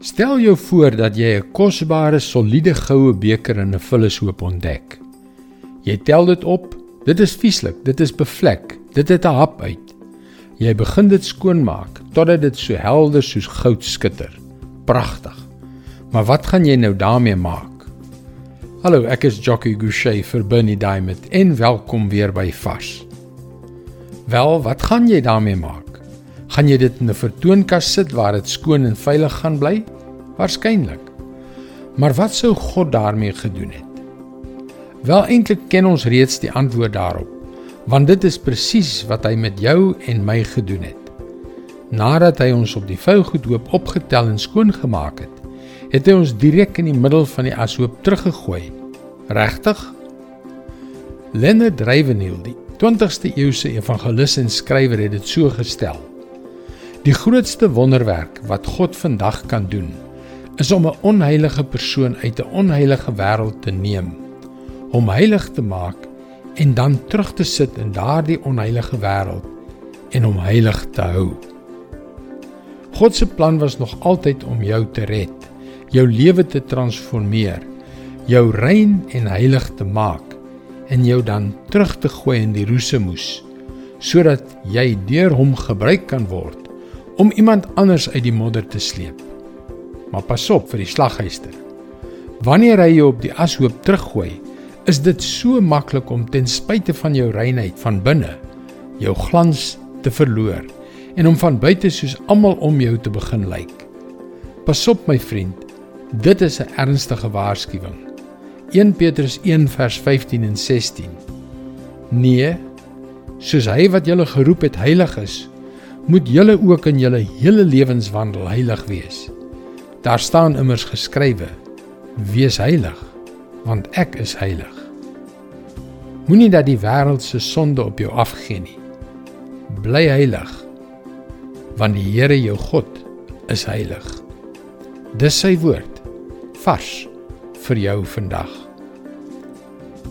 Stel jou voor dat jy 'n kosbare, soliede goue beker in 'n vullishoop ontdek. Jy tel dit op. Dit is vieslik, dit is bevlek. Dit het 'n hap uit. Jy begin dit skoonmaak totdat dit so helder soos goud skitter. Pragtig. Maar wat gaan jy nou daarmee maak? Hallo, ek is Jockey Gouchee vir Bernie Diamond en welkom weer by Vars. Wel, wat gaan jy daarmee maak? Gaan jy dit in 'n vertoonkas sit waar dit skoon en veilig gaan bly? Waarskynlik. Maar wat sou God daarmee gedoen het? Wel eintlik ken ons reeds die antwoord daarop, want dit is presies wat hy met jou en my gedoen het. Nadat hy ons op die vuilgoedhoop opgetel en skoon gemaak het, het hy ons direk in die middel van die ashoop teruggegooi. Regtig? Leonard Ravenhill, die 20ste eeuse evangelis en skrywer het dit so gestel. Die grootste wonderwerk wat God vandag kan doen, is om 'n onheilige persoon uit 'n onheilige wêreld te neem, hom heilig te maak en dan terug te sit in daardie onheilige wêreld en hom heilig te hou. God se plan was nog altyd om jou te red, jou lewe te transformeer, jou rein en heilig te maak en jou dan terug te gooi in die roesemoes sodat jy deur hom gebruik kan word om iemand anders uit die modder te sleep. Maar pas op vir die slaghuister. Wanneer hy jou op die ashoop teruggooi, is dit so maklik om ten spyte van jou reinheid van binne jou glans te verloor en om van buite soos almal om jou te begin lyk. Pas op my vriend, dit is 'n ernstige waarskuwing. 1 Petrus 1 vers 15 en 16. Nee, soos hy wat julle geroep het heilig is, moet julle ook in julle hele lewenswandel heilig wees. Daar staan immers geskrywe: Wees heilig, want ek is heilig. Moenie dat die wêreld se sonde op jou afgee nie. Bly heilig, want die Here jou God is heilig. Dis sy woord vars vir jou vandag.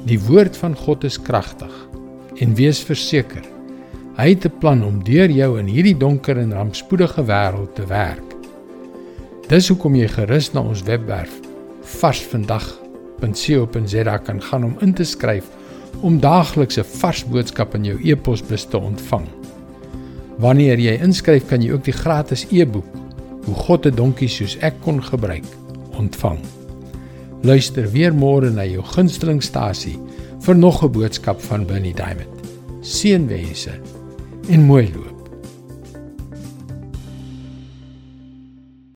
Die woord van God is kragtig en wees verseker Hy het 'n plan om deur jou in hierdie donker en rampspoedige wêreld te werk. Dis hoekom jy gerus na ons webwerf varsvandag.co.za kan gaan om in te skryf om daaglikse vars boodskappe in jou e-posbus te ontvang. Wanneer jy inskryf, kan jy ook die gratis e-boek Hoe God 'n donkie soos ek kon gebruik ontvang. Luister weer môre na jou gunstelingstasie vir nog 'n boodskap van Bernie Diamond. Seënwense en mooi loop.